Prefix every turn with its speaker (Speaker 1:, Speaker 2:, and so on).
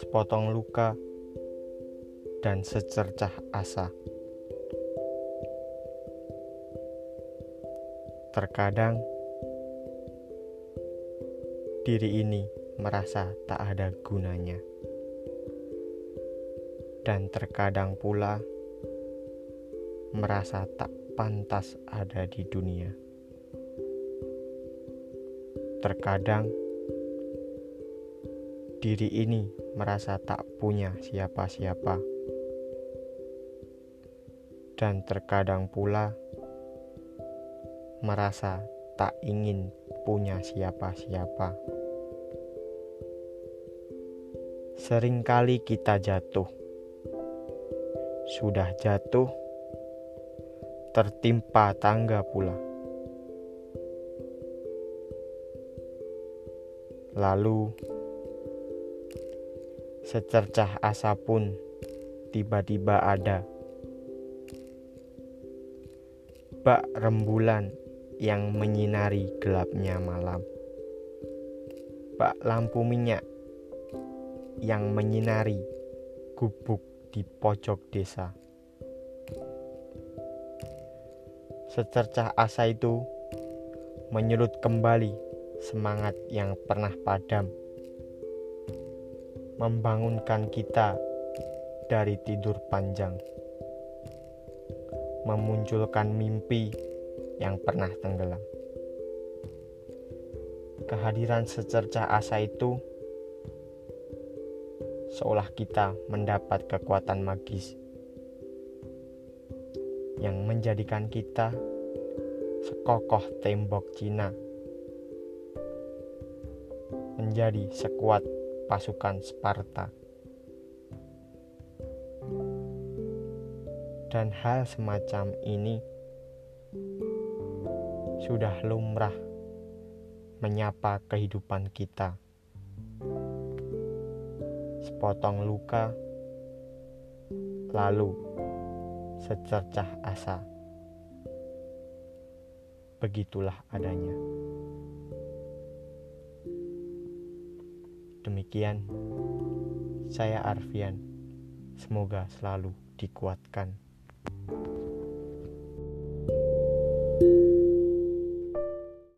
Speaker 1: Sepotong luka dan secercah asa. Terkadang diri ini merasa tak ada gunanya, dan terkadang pula merasa tak pantas ada di dunia. Terkadang diri ini merasa tak punya siapa-siapa, dan terkadang pula merasa tak ingin punya siapa-siapa. Seringkali kita jatuh, sudah jatuh, tertimpa tangga pula. Lalu, secercah asa pun tiba-tiba ada. Bak rembulan yang menyinari gelapnya malam. Bak lampu minyak yang menyinari gubuk di pojok desa. Secercah asa itu menyulut kembali semangat yang pernah padam, membangunkan kita dari tidur panjang, memunculkan mimpi yang pernah tenggelam. Kehadiran secercah asa itu seolah kita mendapat kekuatan magis yang menjadikan kita sekokoh tembok Cina menjadi sekuat pasukan Sparta. Dan hal semacam ini sudah lumrah menyapa kehidupan kita. Sepotong luka, lalu secercah asa. Begitulah adanya. Demikian, saya Arfian. Semoga selalu dikuatkan.